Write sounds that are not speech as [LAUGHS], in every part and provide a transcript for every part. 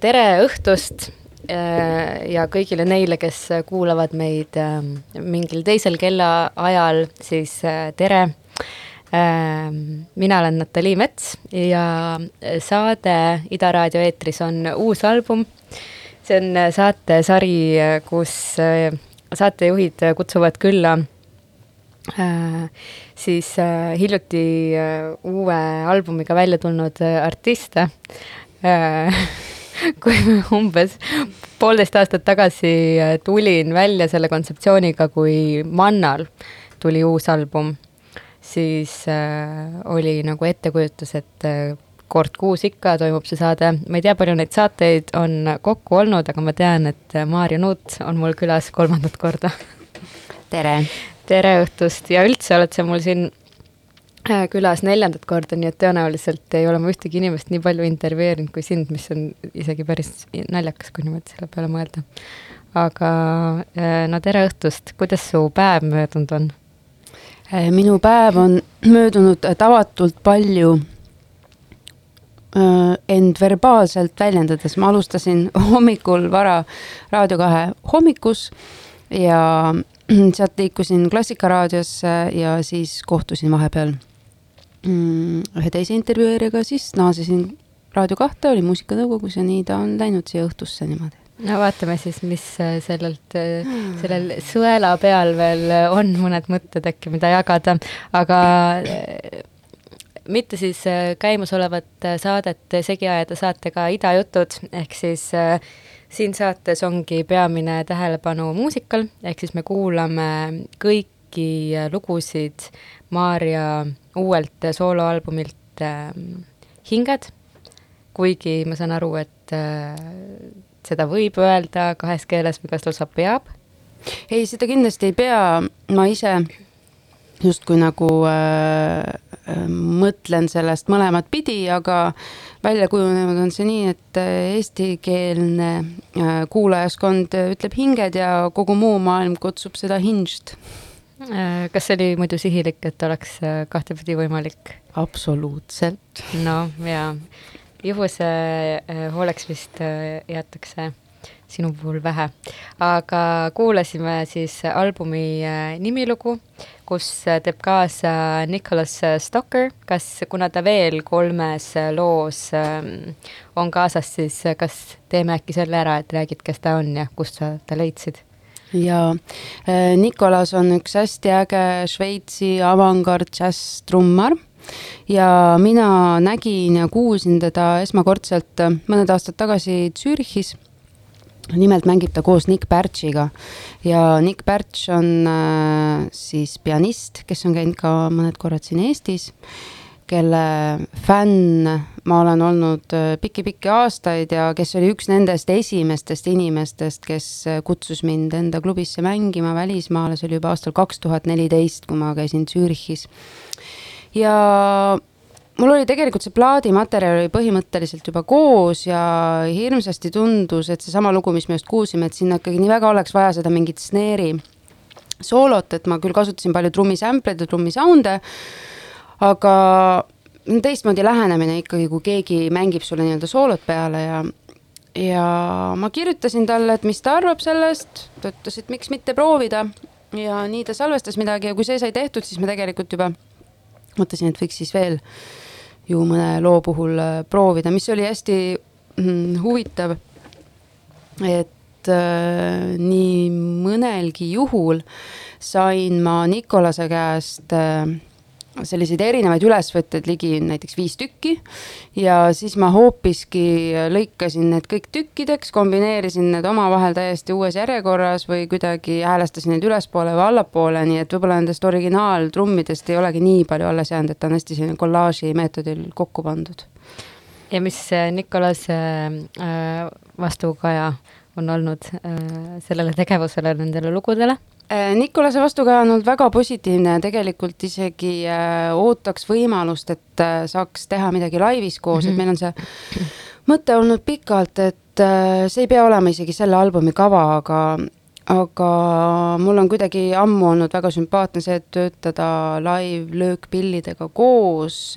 tere õhtust äh, ja kõigile neile, kes kuulavad meid ähm, mingil teisel kellaajal, siis äh, tere. Mina olen Natalii Mets ja saade Ida Raadio eetris on uus album. see on saatesari, kus äh, saatejuhid kutsuvad külla siis hiljuti uue albumiga välja tulnud artiste [LAUGHS] [LAUGHS] kui umbes poolteist aastat tagasi tulin välja selle kontseptsiooniga, kui Mannal tuli uus album, siis äh, oli nagu ettekujutus, et äh, kord kuus ikka toimub see saade, ma ei tea, palju neid saateid on kokku olnud, aga ma tean, et Maarja Nuut on mul külas kolmandat korda. tere! tere õhtust ja üldse oled sa mul siin äh, külas neljandat korda, nii et tõenäoliselt ei ole ma ühtegi inimest nii palju intervjueerinud kui sind, mis on isegi päris naljakas, kui niimoodi selle peale mõelda. aga äh, no tere õhtust, kuidas su päev möödunud on? Äh, minu päev on [CLEARS THROAT] möödunud tavatult palju end verbaalselt väljendades, ma alustasin [LAUGHS] hommikul vara Raadio kahe hommikus ja [CLEARS THROAT] sealt liikusin Klassikaraadiosse ja siis kohtusin vahepeal ühe teise intervjueerijaga, siis naasesin Raadio kahte, olin muusikanõukogus ja nii ta on läinud siia õhtusse niimoodi. no vaatame siis, mis äh, sellelt, äh, sellel sõela peal veel on mõned mõtted äkki, mida jagada, aga äh, mitte siis käimasolevat saadet segi ajada saatega Ida jutud, ehk siis äh, siin saates ongi peamine tähelepanu muusikal, ehk siis me kuulame kõiki lugusid Maarja uuelt sooloalbumilt äh, Hinged, kuigi ma saan aru, et äh, seda võib öelda kahes keeles või kas lausa peab? ei, seda kindlasti ei pea, ma ise justkui nagu äh, äh mõtlen sellest mõlemat pidi, aga välja kujunenud on see nii, et äh, eestikeelne äh, kuulajaskond ütleb hinged ja kogu muu maailm kutsub seda hinged. Äh, kas see oli muidu sihilik, et oleks kahtepidi võimalik? absoluutselt. no jaa, juhuse hooleks vist jäetakse sinu puhul vähe. aga kuulasime siis albumi nimilugu kus äh, teeb kaasa Nicholas äh, Stocker, kas, kuna ta veel kolmes äh, loos ähm, on kaasas, siis kas teeme äkki selle ära, et räägid, kes ta on ja kust sa ta leidsid? Jaa, Nicolas on üks hästi äge Šveitsi avangard džässtrummar. Ja mina nägin ja kuulsin teda esmakordselt mõned aastad tagasi Zürichis. Nimelt mängib ta koos Nick Birchiga ja Nick Birch on äh, siis pianist, kes on käinud ka mõned korrad siin Eestis, kelle fänn ma olen olnud pikki-pikki äh, aastaid ja kes oli üks nendest esimestest inimestest, kes äh, kutsus mind enda klubisse mängima välismaale, see oli juba aastal kaks tuhat neliteist, kui ma käisin Zürichis. ja mul oli tegelikult see plaadimaterjal oli põhimõtteliselt juba koos ja hirmsasti tundus, et seesama lugu, mis me just kuulsime, et sinna ikkagi nii väga oleks vaja seda mingit snare'i soolot, et ma küll kasutasin palju trummisampleid ja trummisound'e, aga teistmoodi lähenemine ikkagi, kui keegi mängib sulle nii-öelda soolot peale ja ja ma kirjutasin talle, et mis ta arvab sellest, ta ütles, et miks mitte proovida ja nii ta salvestas midagi ja kui see sai tehtud, siis me tegelikult juba mõtlesin, et võiks siis veel ju mõne loo puhul äh, proovida, mis oli hästi mm, huvitav. et äh, nii mõnelgi juhul sain ma Nikolase käest äh, selliseid erinevaid ülesvõtteid, ligi näiteks viis tükki. ja siis ma hoopiski lõikasin need kõik tükkideks, kombineerisin need omavahel täiesti uues järjekorras või kuidagi häälestasin neid ülespoole või allapoole, nii et võib-olla nendest originaaltrummidest ei olegi nii palju alles jäänud, et ta on hästi selline kollaaži meetodil kokku pandud. ja mis äh, Nicolas äh, vastukaja on olnud äh, sellele tegevusele, nendele lugudele? Äh, Nikolase vastukaja on olnud väga positiivne ja tegelikult isegi äh, ootaks võimalust, et äh, saaks teha midagi laivis koos mm, -hmm. et mhm. meil on see mõte olnud pikalt, et see ei pea olema isegi selle albumi kava, aga aga mul on kuidagi ammu olnud väga sümpaatne see, et töötada live löökpillidega koos,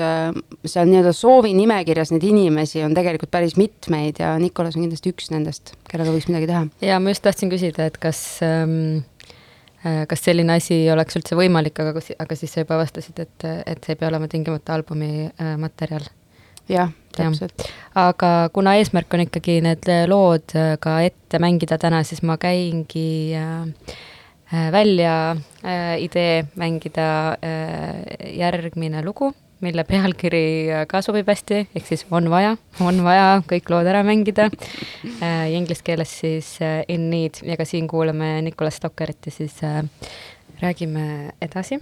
seal nii-öelda soovinimekirjas neid inimesi on tegelikult päris mitmeid ja Nikolas on kindlasti üks nendest, kellega võiks midagi teha. ja ma just tahtsin küsida, et kas ähm Äh, kas selline asi oleks üldse võimalik, aga, aga siis sa juba vastasid, et, et see ei pea olema tingimata albumi äh, materjal. jah, täpselt. aga kuna eesmärk on ikkagi need lood äh, ka ette mängida täna, siis ma käingi välja idee mängida järgmine lugu mille pealkiri ka sobib hästi, ehk siis on vaja, on vaja kõik lood ära mängida äh,. Inglise keeles siis äh, In need ja ka siin kuulame Nicolas Stockerit ja siis äh, räägime edasi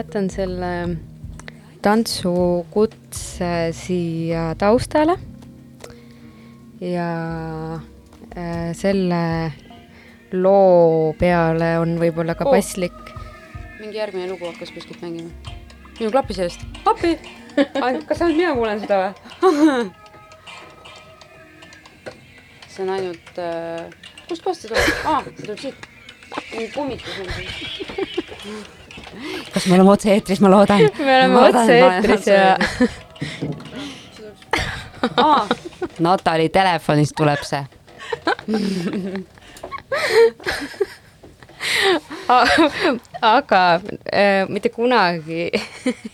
jätan selle tantsukutse siia taustale. ja äh, selle loo peale on võib-olla ka Oh. paslik mingi järgmine lugu hakkas kuskilt mängima. minu klapi seest. appi! [LAUGHS] kas ainult mina kuulen seda või? [LAUGHS] see on ainult äh,, kust kohast see tuleb? aa, see tuleb siit. mingi kummitus on siin. [LAUGHS] kas me oleme otse-eetris, ma loodan. me oleme otse-eetris ja aa, Natali telefonist tuleb see. [LAUGHS] aga äh, mitte kunagi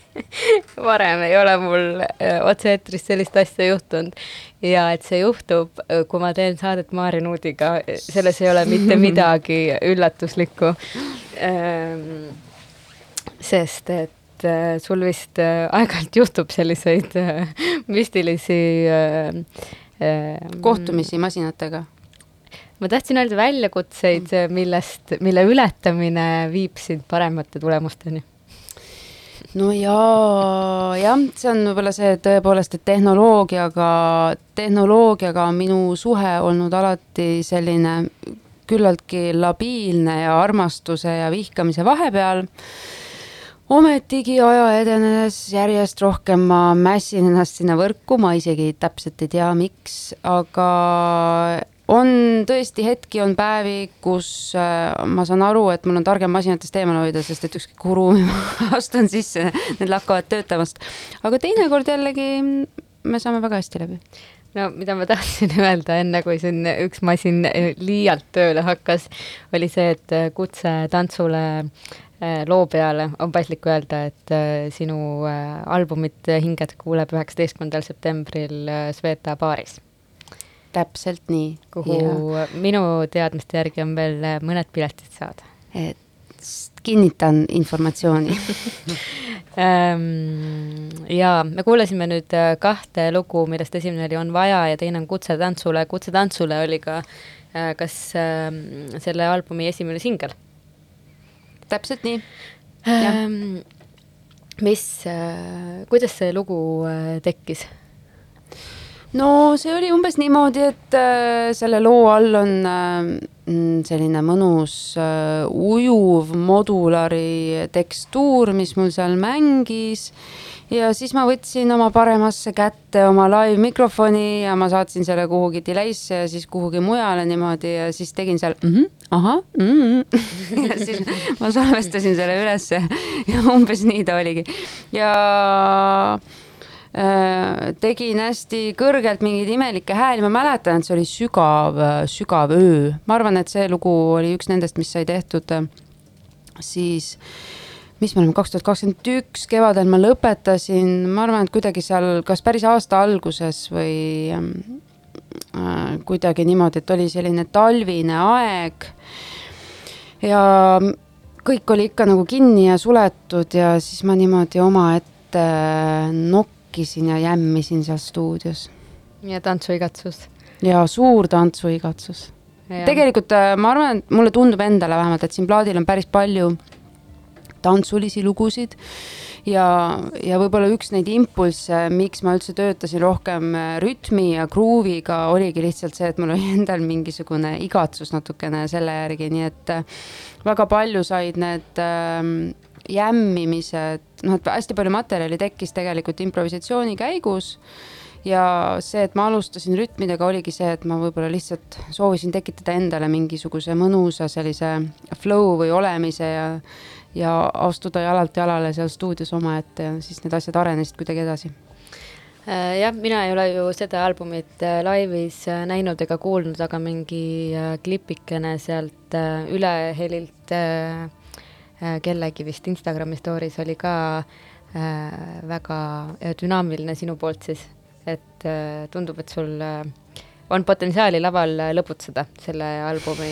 [LAUGHS] varem ei ole mul äh, otse-eetris sellist asja juhtunud. ja et see juhtub, kui ma teen saadet Maarja Nuudiga, selles ei ole mitte [LAUGHS] midagi üllatuslikku ähm,. Sest et äh, sul vist äh, aeg-ajalt juhtub selliseid äh, müstilisi kohtumisi masinatega. ma tahtsin öelda väljakutseid, millest, mille ületamine viib sind paremate tulemusteni. no jaa, jah, see on võib-olla see tõepoolest, et tehnoloogiaga, tehnoloogiaga on minu suhe olnud alati selline küllaltki labiilne ja armastuse ja vihkamise vahepeal. Ometigi aja edenedes järjest rohkem ma mässin ennast sinna võrku, ma isegi täpselt ei tea, miks, aga on tõesti hetki, on päevi, kus äh, ma saan aru, et mul on targem masinatest eemal hoida, sest et ükskõik kuhu ruumi ma [LAUGHS] astun sisse, need lakkavad töötamast. aga teinekord jällegi me saame väga hästi läbi. no mida ma tahtsin [LAUGHS] öelda enne, kui siin üks masin liialt tööle hakkas, oli see, et kutse tantsule loo peale on paslik öelda, et äh, sinu äh, albumit Hinged kuuleb üheksateistkümnendal septembril äh, Sveta baaris, täpselt nii. kuhu ja. minu teadmiste järgi on veel äh, mõned piletid saada. et kinnitan informatsiooni [LAUGHS] [LAUGHS] Ähm, ja me kuulasime nüüd äh, kahte lugu, millest esimene oli On vaja ja teine on Kutse tantsule. kutse tantsule oli ka äh, kas ähm, selle albumi esimene singel täpselt nii. Ähm, mis, kuidas see lugu äh, tekkis? no see oli umbes niimoodi, et äh, selle loo all on äh, mm, selline mõnus äh, ujuv modulari tekstuur, mis mul seal mängis. Ja siis ma võtsin oma paremasse kätte oma live mikrofoni ja ma saatsin selle kuhugi delay'sse ja siis kuhugi mujale niimoodi ja siis tegin seal mm -hmm, ahah mm. -hmm. [LAUGHS] ja siis ma salvestasin selle ülesse [LAUGHS] ja umbes nii ta oligi ja Äh, tegin hästi kõrgelt mingeid imelikke hääli, ma mäletan, et see oli sügav, sügav öö. ma arvan, et see lugu oli üks nendest, mis sai tehtud äh, siis, mis me oleme, kaks tuhat kakskümmend üks kevadel ma lõpetasin, ma arvan, et kuidagi seal, kas päris aasta alguses või äh, kuidagi niimoodi, et oli selline talvine aeg. ja kõik oli ikka nagu kinni ja suletud ja siis ma niimoodi omaette nokkisin ja jämmisin seal stuudios. ja tantsuigatsus. ja suur tantsuigatsus. tegelikult ma arvan, et mulle tundub endale vähemalt, et siin plaadil on päris palju tantsulisi lugusid ja, ja võib-olla üks neid impulsse, miks ma üldse töötasin rohkem rütmi ja gruuviga, oligi lihtsalt see, et mul oli [LAUGHS] endal mingisugune igatsus natukene selle järgi, nii et väga palju said need äh, jämmimised, noh, et hästi palju materjali tekkis tegelikult improvisatsiooni käigus. ja see, et ma alustasin rütmidega, oligi see, et ma võib-olla lihtsalt soovisin tekitada endale mingisuguse mõnusa sellise flow või olemise ja, ja astuda jalalt jalale seal stuudios omaette ja siis need asjad arenesid kuidagi edasi. Jah, mina ei ole ju seda albumit laivis näinud ega kuulnud, aga mingi klipikene sealt ülehelilt kellegi vist Instagrami story's oli ka äh, väga dünaamiline sinu poolt siis, et äh, tundub, et sul äh, on potentsiaali laval lõbutseda selle albumi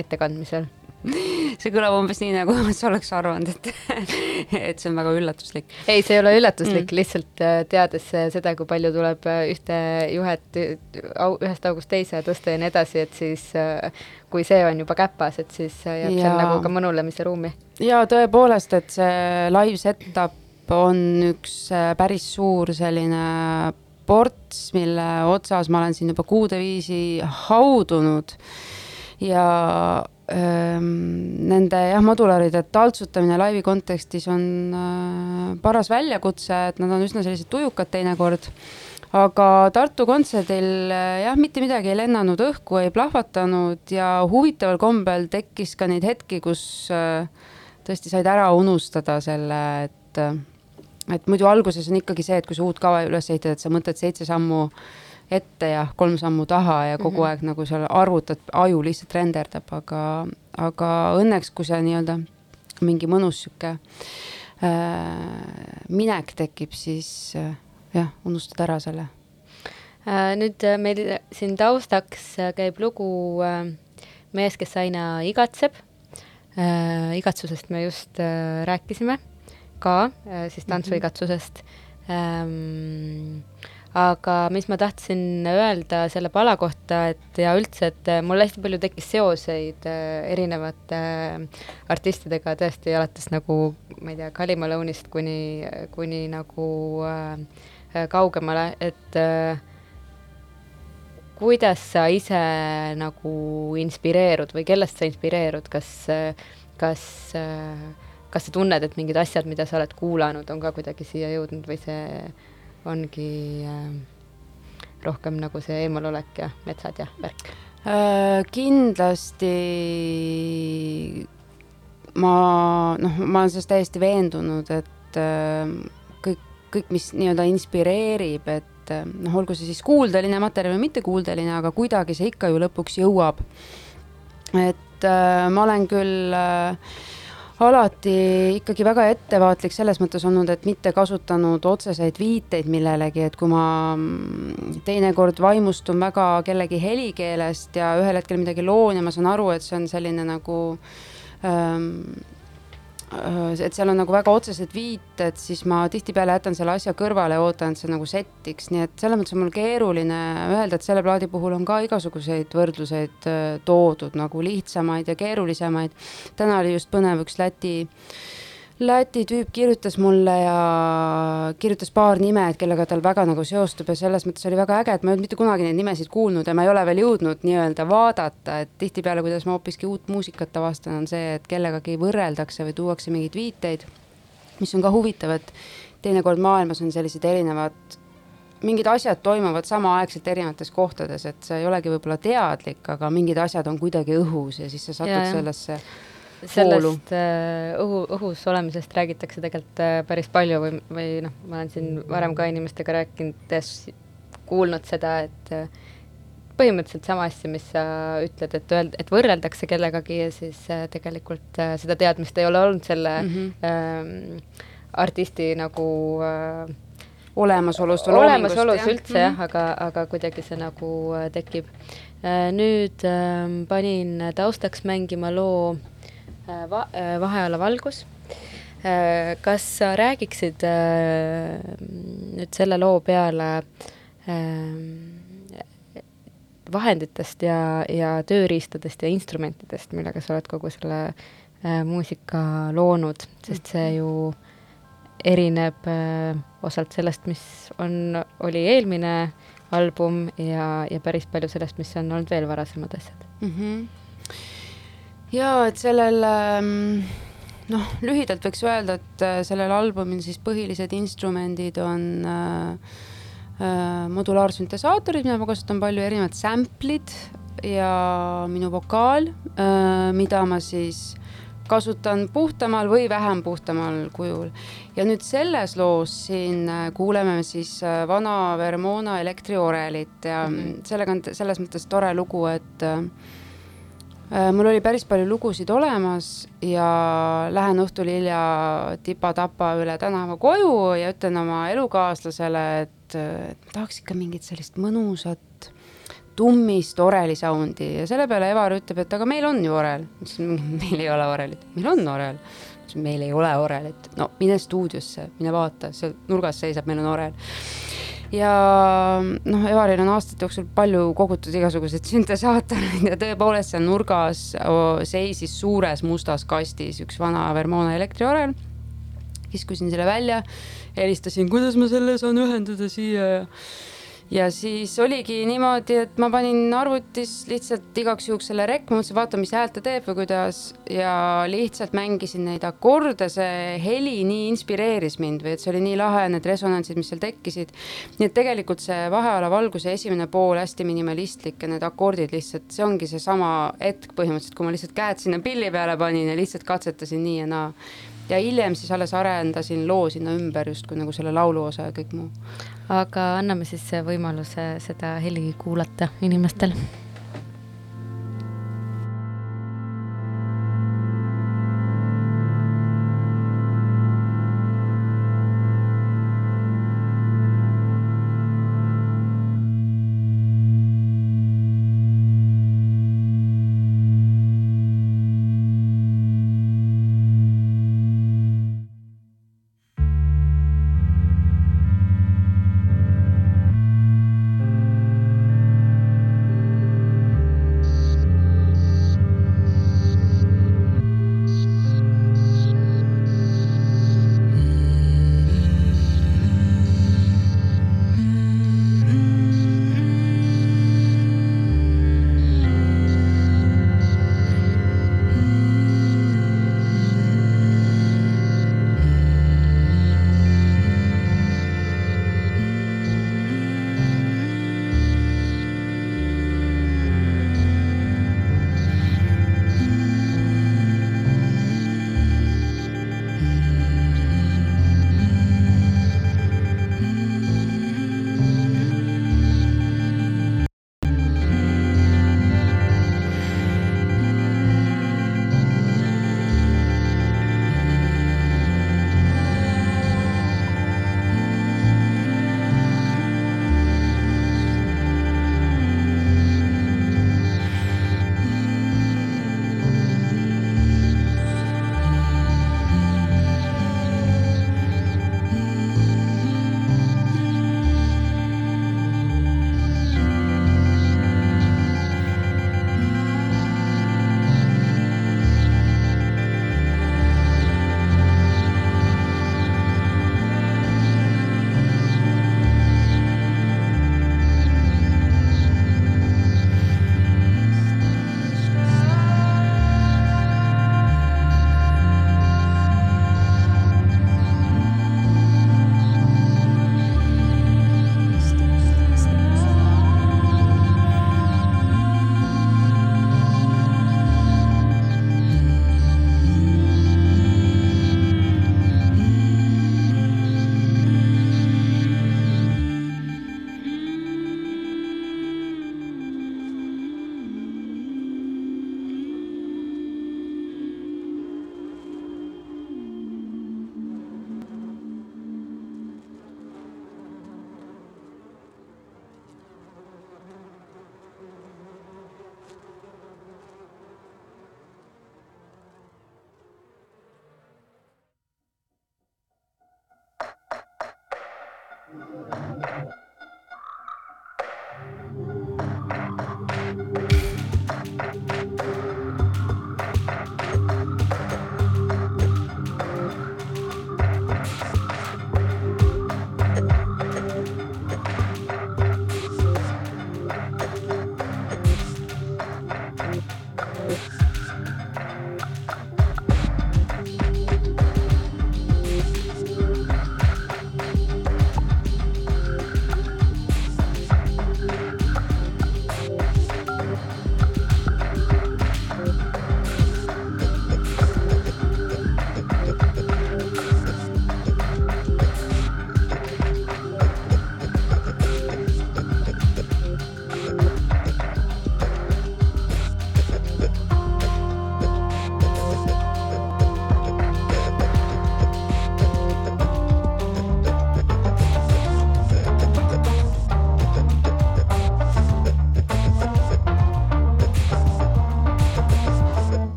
ettekandmisel [LAUGHS] see kõlab umbes nii, nagu sa oleks arvanud, et, [LAUGHS] et see on väga üllatuslik. ei, see ei ole üllatuslik mm., lihtsalt äh, teades seda, kui palju tuleb äh, ühte juhet ühest august teise tõsta ja nii edasi, et siis äh, kui see on juba käpas, et siis jääb ja. seal nagu ka mõnulemise ruumi. ja tõepoolest, et see live setup on üks päris suur selline ports, mille otsas ma olen siin juba kuude viisi haudunud ja nende jah, modulaaride taltsutamine laivi kontekstis on paras väljakutse, et nad on üsna sellised tujukad teinekord. aga Tartu kontserdil jah, mitte midagi ei lennanud õhku, ei plahvatanud ja huvitaval kombel tekkis ka neid hetki, kus tõesti said ära unustada selle, et, et muidu alguses on ikkagi see, et kui sa uut kava üles ehitad, et sa mõtled seitse sammu ette ja kolm sammu taha ja kogu mm -hmm. aeg nagu seal arvutad, aju lihtsalt renderdab, aga, aga õnneks, kui see nii-öelda mingi mõnus sihuke äh, minek tekib, siis äh, jah, unustad ära selle äh,. nüüd äh, meil siin taustaks äh, käib lugu äh, Mees, kes aina igatseb igatsusest me just rääkisime ka siis tantsuigatsusest mm. -hmm. Aga mis ma tahtsin öelda selle pala kohta, et ja üldse, et mul hästi palju tekkis seoseid äh, erinevate äh, artistidega tõesti alates nagu, ma ei tea, Kali Malone'ist kuni, kuni nagu äh, kaugemale, et äh, kuidas sa ise nagu inspireerud või kellest sa inspireerud, kas, kas, kas sa tunned, et mingid asjad, mida sa oled kuulanud, on ka kuidagi siia jõudnud või see ongi äh, rohkem nagu see eemalolek ja metsad ja värk äh,? kindlasti ma noh, ma olen selles täiesti veendunud, et äh, kõik, kõik, mis nii-öelda inspireerib, et noh, olgu see siis kuuldeline materjal või mittekuuldeline, aga kuidagi see ikka ju lõpuks jõuab. et ma olen küll äh, alati ikkagi väga ettevaatlik selles mõttes olnud, et mitte kasutanud otseseid viiteid millelegi, et kui ma mm, teinekord vaimustun väga kellegi helikeelest ja ühel hetkel midagi loon ja ma saan aru, et see on selline nagu ähm, Äh, et seal on nagu väga otsesed viited, siis ma tihtipeale jätan selle asja kõrvale ja ootan, et see nagu settiks, nii et selles mõttes on mul keeruline öelda, et selle plaadi puhul on ka igasuguseid võrdluseid äh, toodud nagu lihtsamaid ja keerulisemaid. täna oli just põnev üks Läti äh, Läti tüüp kirjutas mulle ja kirjutas paar nime, et kellega tal väga nagu seostub ja selles mõttes oli väga äge, et ma ei olnud mitte kunagi neid nimesid kuulnud ja ma ei ole veel jõudnud nii-öelda vaadata, et tihtipeale, kuidas ma hoopiski uut muusikat avastan, on see, et kellegagi võrreldakse või tuuakse mingeid viiteid, mis on ka huvitav, et teinekord maailmas on sellised erinevad mingid asjad toimuvad samaaegselt erinevates kohtades, et see ei olegi võib-olla teadlik, aga mingid asjad on kuidagi õhus ja siis sa satud ja, sellesse sellest äh, õhu, õhus olemisest räägitakse tegelikult äh, päris palju või, või noh, ma olen siin varem ka inimestega rääkides kuulnud seda, et äh, põhimõtteliselt sama asja, mis sa ütled, et öeld-, et võrreldakse kellegagi ja siis tegelikult seda teadmist ei ole olnud selle mm -hmm. ähm, artisti nagu äh, olemasolust või loomingust. olemasolus jah. üldse mm -hmm. aga, aga kuidagi see nagu äh, tekib äh,. nüüd äh, panin taustaks mängima loo äh, Äh, va-, äh, vaheala valgus. Äh, kas sa räägiksid nüüd selle loo peale vahenditest ja, ja tööriistadest ja instrumentidest, millega sa oled kogu selle muusika loonud, sest see ju erineb osalt sellest, mis on, oli eelmine album ja, ja päris palju sellest, mis on olnud veel varasemad asjad mm. -hmm jaa, et sellel ähm, noh, lühidalt võiks öelda, et äh, sellel albumil siis põhilised instrumendid on äh, äh, modulaarsüntesaatorid, mida ma kasutan palju, erinevad sample'id ja minu vokaal äh,, mida ma siis kasutan puhtamal või vähem puhtamal kujul. ja nüüd selles loos siin äh, kuuleme siis vana Vermona elektriorelit ja mm -hmm. sellega on selles mõttes tore lugu, et Äh, mul oli päris palju lugusid olemas ja lähen õhtul hilja tipa-tapa üle tänava koju ja ütlen oma elukaaslasele, et, et tahaks ikka mingit sellist mõnusat tummist oreli sound'i ja selle peale Evar ütleb, et aga meil on ju orel. ma ütlesin, meil ei ole orelit, meil on orel. meil ei ole orelit, no mine stuudiosse, mine vaata, seal nurgas seisab, meil on orel ja noh, Evaril on aastate jooksul palju kogutud igasuguseid süntesaatoreid ja tõepoolest seal nurgas seisis suures mustas kastis üks vana Vermona elektriorel. kiskusin selle välja, helistasin, kuidas ma selle saan ühendada siia ja ja siis oligi niimoodi, et ma panin arvutis lihtsalt igaks juhuks selle rekk, mõtlesin, vaata, mis häält ta teeb või kuidas ja lihtsalt mängisin neid akorde, see heli nii inspireeris mind või et see oli nii lahe, need resonantsid, mis seal tekkisid. nii et tegelikult see vaheala valguse esimene pool hästi minimalistlik ja need akordid lihtsalt, see ongi seesama hetk põhimõtteliselt, kui ma lihtsalt käed sinna pilli peale panin ja lihtsalt katsetasin nii ja naa. Ja hiljem siis alles arendasin loo sinna ümber justkui nagu selle lauluosa ja kõik muu aga anname siis võimaluse seda heli kuulata inimestel thank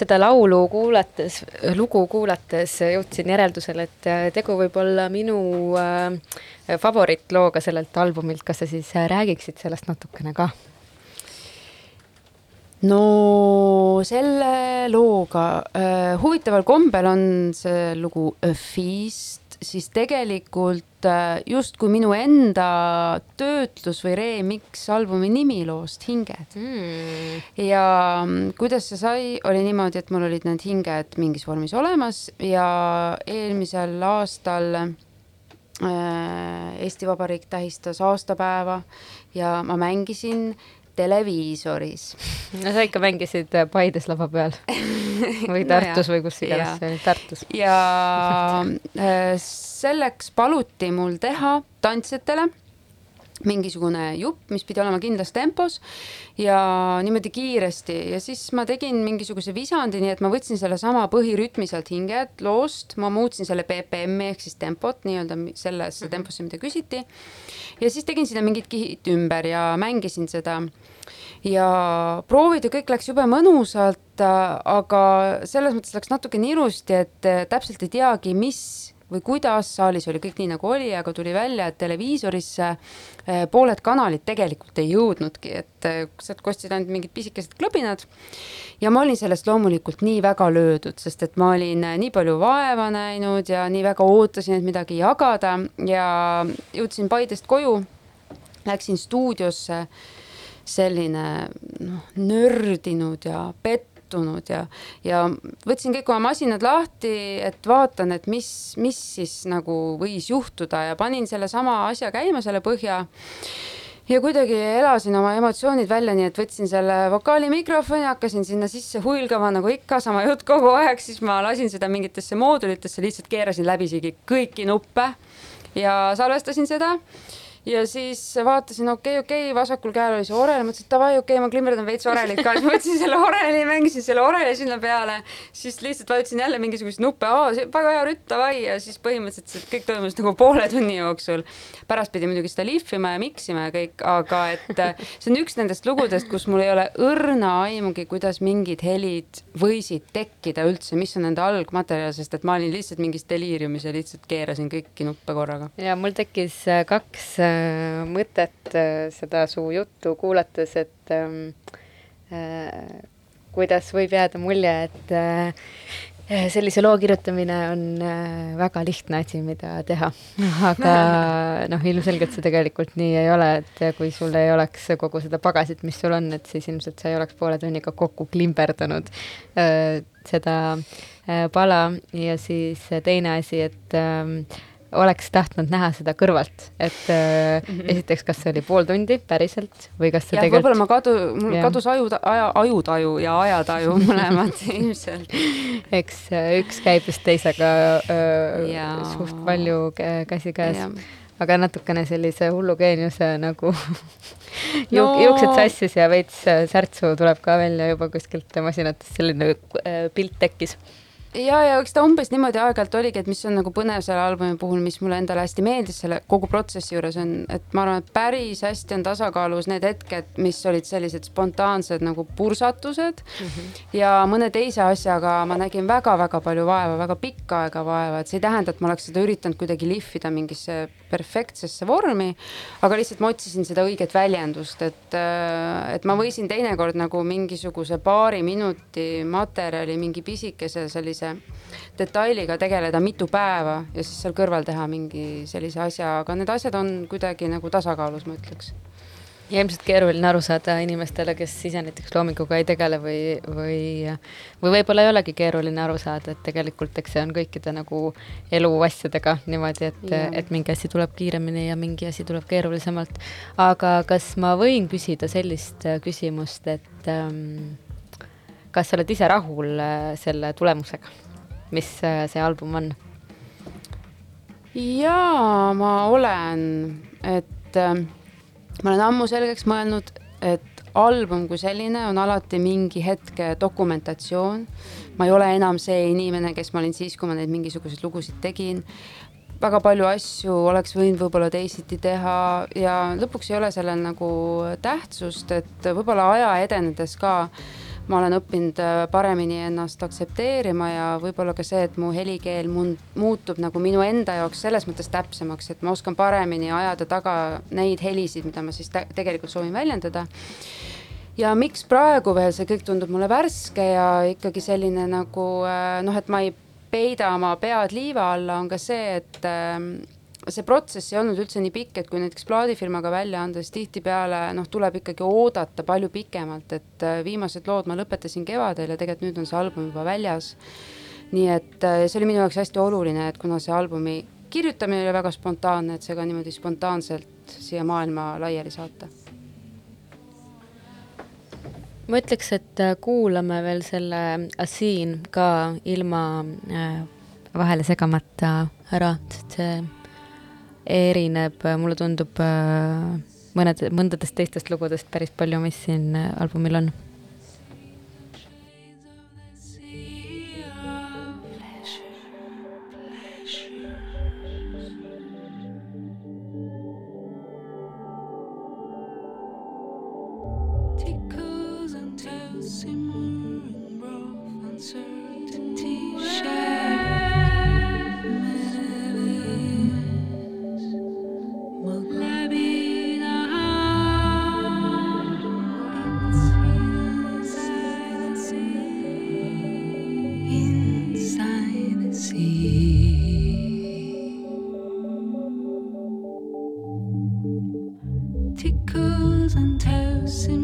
seda laulu kuulates, lugu kuulates jõudsin järeldusele, et tegu võib olla minu äh, favoriitlooga sellelt albumilt, kas sa siis räägiksid sellest natukene ka? no selle looga äh, huvitaval kombel on see lugu Feast siis tegelikult äh, justkui minu enda töötlus või remix albumi nimi loost Hinged. Mm.. ja mm, kuidas see sai, oli niimoodi, et mul olid need hinged mingis vormis olemas ja eelmisel aastal äh, Eesti Vabariik tähistas aastapäeva ja ma mängisin televiisoris. [LAUGHS] no sa ikka mängisid äh, Paides lava peal [LAUGHS] või Tartus no või kus iganes see oli, Tartus. ja äh, selleks paluti mul teha tantsijatele mingisugune jupp, mis pidi olema kindlas tempos ja niimoodi kiiresti ja siis ma tegin mingisuguse visandi, nii et ma võtsin sellesama põhirütmi sealt hinged loost, ma muutsin selle BPM-i ehk siis tempot nii-öelda sellesse mhm. temposse, mida küsiti. ja siis tegin sinna mingid kihid ümber ja mängisin seda ja proovid ja kõik läks jube mõnusalt, aga selles mõttes läks natuke nii ilusti, et äh, täpselt ei teagi, mis või kuidas, saalis oli kõik nii, nagu oli, aga tuli välja, et televiisorisse äh, pooled kanalid tegelikult ei jõudnudki, et äh, sealt kostsid ainult mingid pisikesed klõbinad. ja ma olin sellest loomulikult nii väga löödud, sest et ma olin nii palju vaeva näinud ja nii väga ootasin, et midagi jagada ja jõudsin Paidest koju, läksin stuudiosse selline noh, nördinud ja pettunud ja, ja võtsin kõik oma masinad lahti, et vaatan, et mis, mis siis nagu võis juhtuda ja panin sellesama asja käima, selle põhja ja kuidagi elasin oma emotsioonid välja, nii et võtsin selle vokaalimikrofoni, hakkasin sinna sisse huilgama nagu ikka, sama jutt kogu aeg, siis ma lasin seda mingitesse moodulitesse, lihtsalt keerasin läbisegi kõiki nuppe ja salvestasin seda ja siis vaatasin, okei okay,, okei okay,, vasakul käel oli see orel, mõtlesin, et davai, okei okay,, ma klimberdan veits orelit ka, siis võtsin selle oreli, mängisin selle oreli sinna peale, siis lihtsalt vajutasin jälle mingisuguseid nuppe, aa, väga hea rütt, davai, ja siis põhimõtteliselt kõik toimus nagu poole tunni jooksul. pärast pidi muidugi seda lihvima ja miksima ja kõik, aga et see on üks nendest lugudest, kus mul ei ole õrna aimugi, kuidas mingid helid võisid tekkida üldse, mis on nende algmaterjal, sest et ma olin lihtsalt mingis deliiriumis ja lihtsalt keerasin kõiki nuppe korraga. ja mul tekkis äh, kaks äh, Äh, mõtet äh, seda su juttu kuulates, et ähm, äh, kuidas võib jääda mulje, et äh, sellise loo kirjutamine on äh, väga lihtne asi, mida teha. [LAUGHS] aga noh, ilmselgelt see tegelikult nii ei ole, et kui sul ei oleks kogu seda pagasit, mis sul on, et siis ilmselt sa ei oleks poole tunniga kokku klimberdanud äh, seda äh, pala ja siis teine asi, et äh, oleks tahtnud näha seda kõrvalt, et mm -hmm. esiteks, kas see oli pool tundi päriselt või kas see ja, tegelikult. võib-olla ma kadu, mul ja. kadus aju, aja, ajutaju ja ajataju [LAUGHS] mõlemad ilmselt. eks äh, üks käib just teisega öö, suht palju käsikäes aga natukene sellise hullu geeniuse nagu [LAUGHS] no. juuksed sassis ja veits särtsu tuleb ka välja juba kuskilt masinatest, selline pilt tekkis ja, ja eks ta umbes niimoodi aeg-ajalt oligi, et mis on nagu põnev selle albumi puhul, mis mulle endale hästi meeldis selle kogu protsessi juures on, et ma arvan, et päris hästi on tasakaalus need hetked, mis olid sellised spontaansed nagu pursatused mm. -hmm. ja mõne teise asjaga ma nägin väga-väga palju vaeva, väga pikka aega vaeva, et see ei tähenda, et ma oleks seda üritanud kuidagi lihvida mingisse perfektsesse vormi, aga lihtsalt ma otsisin seda õiget väljendust, et, et ma võisin teinekord nagu mingisuguse paari minuti materjali mingi pisikese sellise sellise detailiga tegeleda mitu päeva ja siis seal kõrval teha mingi sellise asja, aga need asjad on kuidagi nagu tasakaalus, ma ütleks ja ilmselt keeruline aru saada inimestele, kes ise näiteks loominguga ei tegele või, või, või võib-olla ei olegi keeruline aru saada, et tegelikult eks see on kõikide nagu eluasjadega niimoodi, et, et mingi asi tuleb kiiremini ja mingi asi tuleb keerulisemalt. aga kas ma võin küsida sellist küsimust, et ähm, kas sa oled ise rahul äh, selle tulemusega, mis äh, see album on? jaa, ma olen, et äh, ma olen ammu selgeks mõelnud, et album kui selline on alati mingi hetke dokumentatsioon. ma ei ole enam see inimene, kes ma olin siis, kui ma neid mingisuguseid lugusid tegin. väga palju asju oleks võinud võib-olla teisiti teha ja lõpuks ei ole sellel nagu tähtsust, et võib-olla aja edenedes ka ma olen õppinud äh, paremini ennast aktsepteerima ja võib-olla ka see, et mu helikeel mun-, muutub nagu minu enda jaoks selles mõttes täpsemaks, et ma oskan paremini ajada taga neid helisid, mida ma siis tegelikult soovin väljendada. Ja miks praegu veel see kõik tundub mulle värske ja ikkagi selline nagu äh, noh, et ma ei peida oma pead liiva alla, on ka see, et ähm, see protsess ei olnud üldse nii pikk, et kui näiteks plaadifirmaga välja anda, siis tihtipeale noh, tuleb ikkagi oodata palju pikemalt, et äh, viimased lood ma lõpetasin kevadel ja tegelikult nüüd on see album juba väljas. nii et äh, see oli minu jaoks hästi oluline, et kuna see albumi kirjutamine oli väga spontaanne, et see ka niimoodi spontaanselt siia maailma laiali saata. ma ütleks, et äh, kuulame veel selle Asiin ka ilma vahele segamata ära, sest see erineb, mulle tundub mõned, mõndadest teistest lugudest päris palju, mis siin albumil on nii,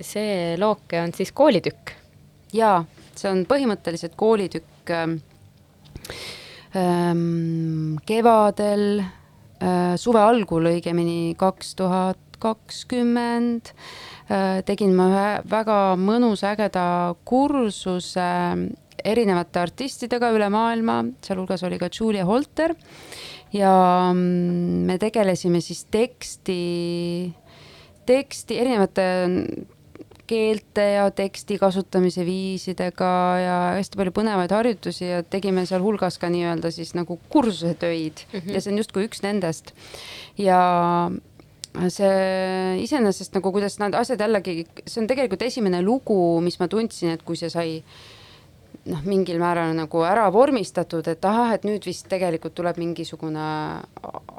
see looke on siis koolitükk? jaa, see on põhimõtteliselt koolitükk ähm, ähm, kevadel äh,, suve algul õigemini, kaks tuhat kakskümmend äh, tegin ma ühe väga mõnusa, ägeda kursuse erinevate artistidega üle maailma, sealhulgas oli ka Julia Holter ja mm, me tegelesime siis teksti teksti, erinevate keelte ja teksti kasutamise viisidega ja hästi palju põnevaid harjutusi ja tegime sealhulgas ka nii-öelda siis nagu kursusetöid mm -hmm. ja see on justkui üks nendest. ja see iseenesest nagu, kuidas need asjad jällegi, see on tegelikult esimene lugu, mis ma tundsin, et kui see sai noh, mingil määral nagu ära vormistatud, et ahah, et nüüd vist tegelikult tuleb mingisugune,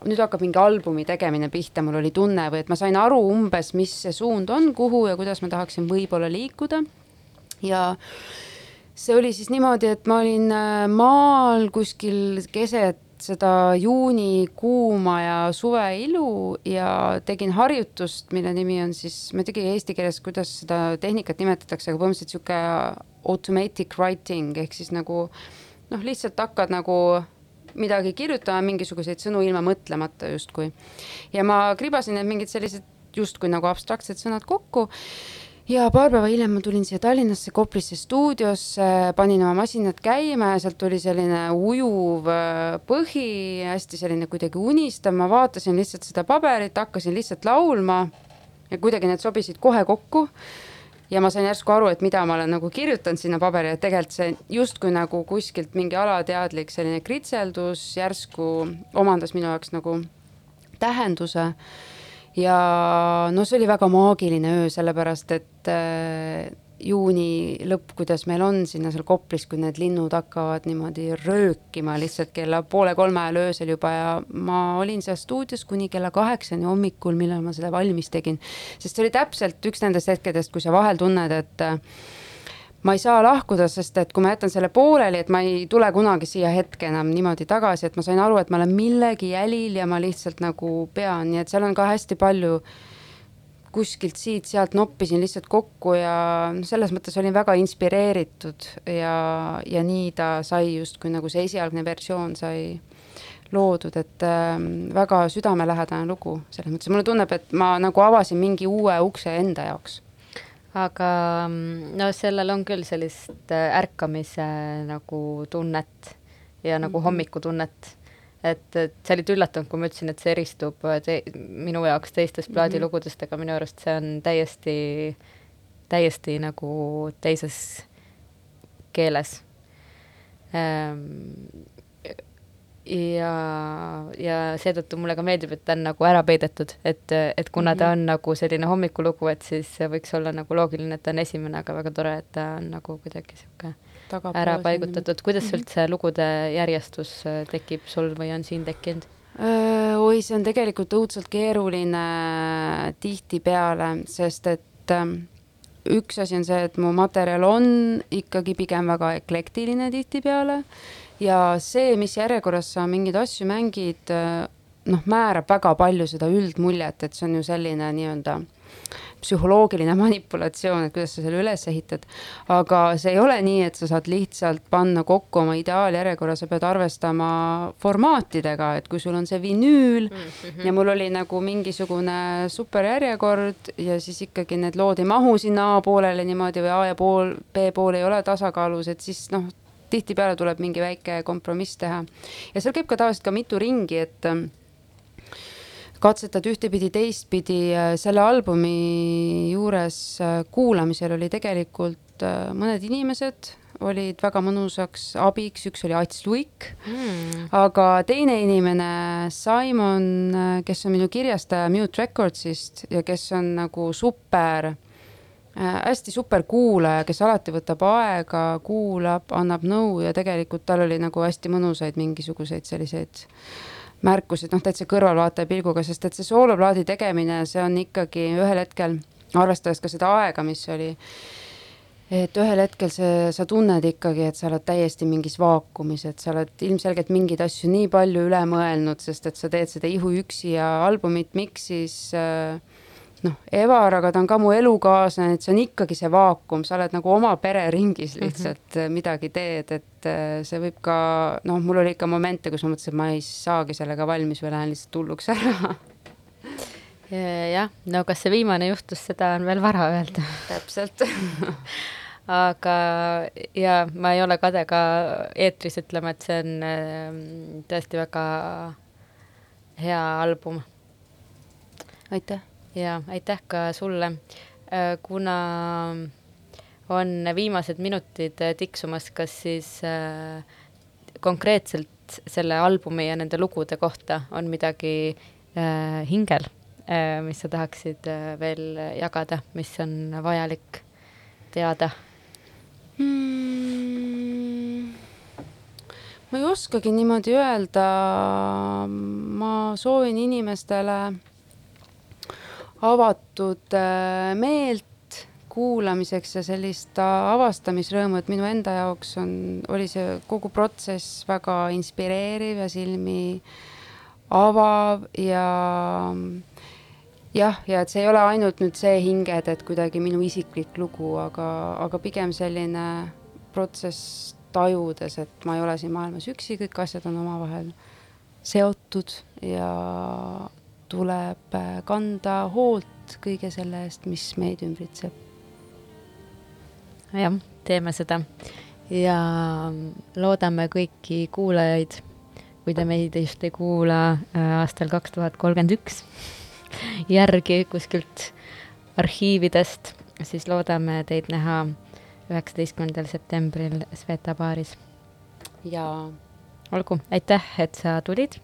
nüüd hakkab mingi albumi tegemine pihta, mul oli tunne või et ma sain aru umbes, mis see suund on, kuhu ja kuidas ma tahaksin võib-olla liikuda. ja see oli siis niimoodi, et ma olin äh, maal kuskil keset seda juuni kuuma ja suve ilu ja tegin harjutust, mille nimi on siis, ma ei teagi eesti keeles, kuidas seda tehnikat nimetatakse, aga põhimõtteliselt sihuke automatic writing ehk siis nagu noh, lihtsalt hakkad nagu midagi kirjutama, mingisuguseid sõnu ilma mõtlemata justkui. ja ma kribasin need mingid sellised justkui nagu abstraktsed sõnad kokku ja paar päeva hiljem ma tulin siia Tallinnasse Koplisse stuudiosse, panin oma masinad käima ja sealt tuli selline ujuv äh, põhi, hästi selline kuidagi unistav, ma vaatasin lihtsalt seda paberit, hakkasin lihtsalt laulma ja kuidagi need sobisid kohe kokku. ja ma sain järsku aru, et mida ma olen nagu kirjutanud sinna paberile, et tegelikult see justkui nagu kuskilt mingi alateadlik selline kritseldus järsku omandas minu jaoks nagu tähenduse ja no see oli väga maagiline öö, sellepärast et äh, juuni lõpp, kuidas meil on sinna seal Koplis, kui need linnud hakkavad niimoodi röökima lihtsalt kella poole kolme ajal öösel juba ja ma olin seal stuudios kuni kella kaheksani hommikul, millal ma seda valmis tegin. sest see oli täpselt üks nendest hetkedest, kui sa vahel tunned, et äh, ma ei saa lahkuda, sest et kui ma jätan selle pooleli, et ma ei tule kunagi siia hetke enam niimoodi tagasi, et ma sain aru, et ma olen millegi jälil ja ma lihtsalt nagu pean, nii et seal on ka hästi palju kuskilt siit-sealt noppisin lihtsalt kokku ja selles mõttes olin väga inspireeritud ja, ja nii ta sai justkui nagu see esialgne versioon sai loodud, et äh, väga südamelähedane lugu, selles mõttes. Mulle tunneb, et ma nagu avasin mingi uue ukse enda jaoks aga mm, no sellel on küll sellist äh, ärkamise nagu tunnet ja nagu mm -hmm. hommikutunnet. et, et sa olid üllatunud, kui ma ütlesin, et see eristub äh, te, minu jaoks teistest plaadilugudest, aga minu arust see on täiesti, täiesti nagu teises keeles ähm, ja, ja seetõttu mulle ka meeldib, et ta on nagu ära peidetud, et, et kuna mm -hmm. ta on nagu selline hommikulugu, et siis võiks olla nagu loogiline, et ta on esimene, aga väga tore, et ta on nagu kuidagi sihuke ära paigutatud. kuidas mm -hmm. üldse lugude järjestus äh, tekib sul või on siin tekkinud? oi, see on tegelikult õudselt keeruline tihtipeale, sest et ähm, üks asi on see, et mu materjal on ikkagi pigem väga eklektiline tihtipeale ja see, mis järjekorras sa mingeid asju mängid, noh, määrab väga palju seda üldmuljet, et see on ju selline nii-öelda psühholoogiline [LAUGHS] manipulatsioon, et kuidas sa selle üles ehitad. aga see ei ole nii, et sa saad lihtsalt panna kokku oma ideaaljärjekorra, sa pead arvestama formaatidega, et kui sul on see vinüül mm -hmm. ja mul oli nagu mingisugune superjärjekord ja siis ikkagi need lood ei mahu sinna A poolele niimoodi või A ja pool, B pool ei ole tasakaalus, et siis noh, tihtipeale tuleb mingi väike kompromiss teha. ja seal käib ka tavaliselt ka mitu ringi, et ähm, katsetad ühtepidi, teistpidi, äh, selle albumi juures äh, kuulamisel oli tegelikult äh, mõned inimesed olid väga mõnusaks abiks, üks oli Ats Luik mm., aga teine inimene, Simon, kes on minu kirjastaja Mute Recordsist ja kes on nagu super hästi super kuulaja, kes alati võtab aega, kuulab, annab nõu ja tegelikult tal oli nagu hästi mõnusaid mingisuguseid selliseid märkuseid, noh, täitsa kõrvalvaataja pilguga, sest et see sooloplaadi tegemine, see on ikkagi ühel hetkel, arvestades ka seda aega, mis oli, et ühel hetkel see, sa tunned ikkagi, et sa oled täiesti mingis vaakumis, et sa oled ilmselgelt mingeid asju nii palju üle mõelnud, sest et sa teed seda ihuüksi ja albumit Miksis äh, noh, Evar, aga ta on ka mu elukaaslane, et see on ikkagi see vaakum, sa oled nagu oma pereringis mhm. lihtsalt mm -hmm. midagi teed, et äh, see võib ka, noh, mul oli ikka momente, kus ma mõtlesin, et ma ei saagi sellega valmis või lähen lihtsalt hulluks ära jah, no kas see viimane juhtus, seda on veel vara öelda. täpselt [LAUGHS] aga ja ma ei ole kade ka eetris ütlema, et see on äh, tõesti väga hea album. aitäh ja aitäh ka sulle. Äh, kuna on viimased minutid tiksumas, kas siis äh, konkreetselt selle albumi ja nende lugude kohta on midagi äh, hingel mis sa tahaksid veel jagada, mis on vajalik teada mm,? ma ei oskagi niimoodi öelda, ma soovin inimestele avatud meelt, kuulamiseks ja sellist avastamisrõõmu, et minu enda jaoks on, oli see kogu protsess väga inspireeriv ja silmi avav ja jah, ja et see ei ole ainult nüüd see hinged, et kuidagi minu isiklik lugu, aga, aga pigem selline protsess tajudes, et ma ei ole siin maailmas üksi, kõik asjad on omavahel seotud ja tuleb kanda hoolt kõige selle eest, mis meid ümbritseb. Jah, teeme seda. Ja loodame kõiki kuulajaid, kui te meid just ei kuula äh, aastal kaks tuhat kolmkümmend üks. Järgi kuskilt arhiividest, siis loodame teid näha üheksateistkümnendal septembril Sveta baaris. ja olgu, aitäh, et sa tulid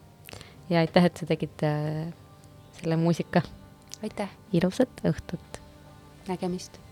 ja aitäh, et sa tegid äh, selle muusika. aitäh! ilusat õhtut! nägemist!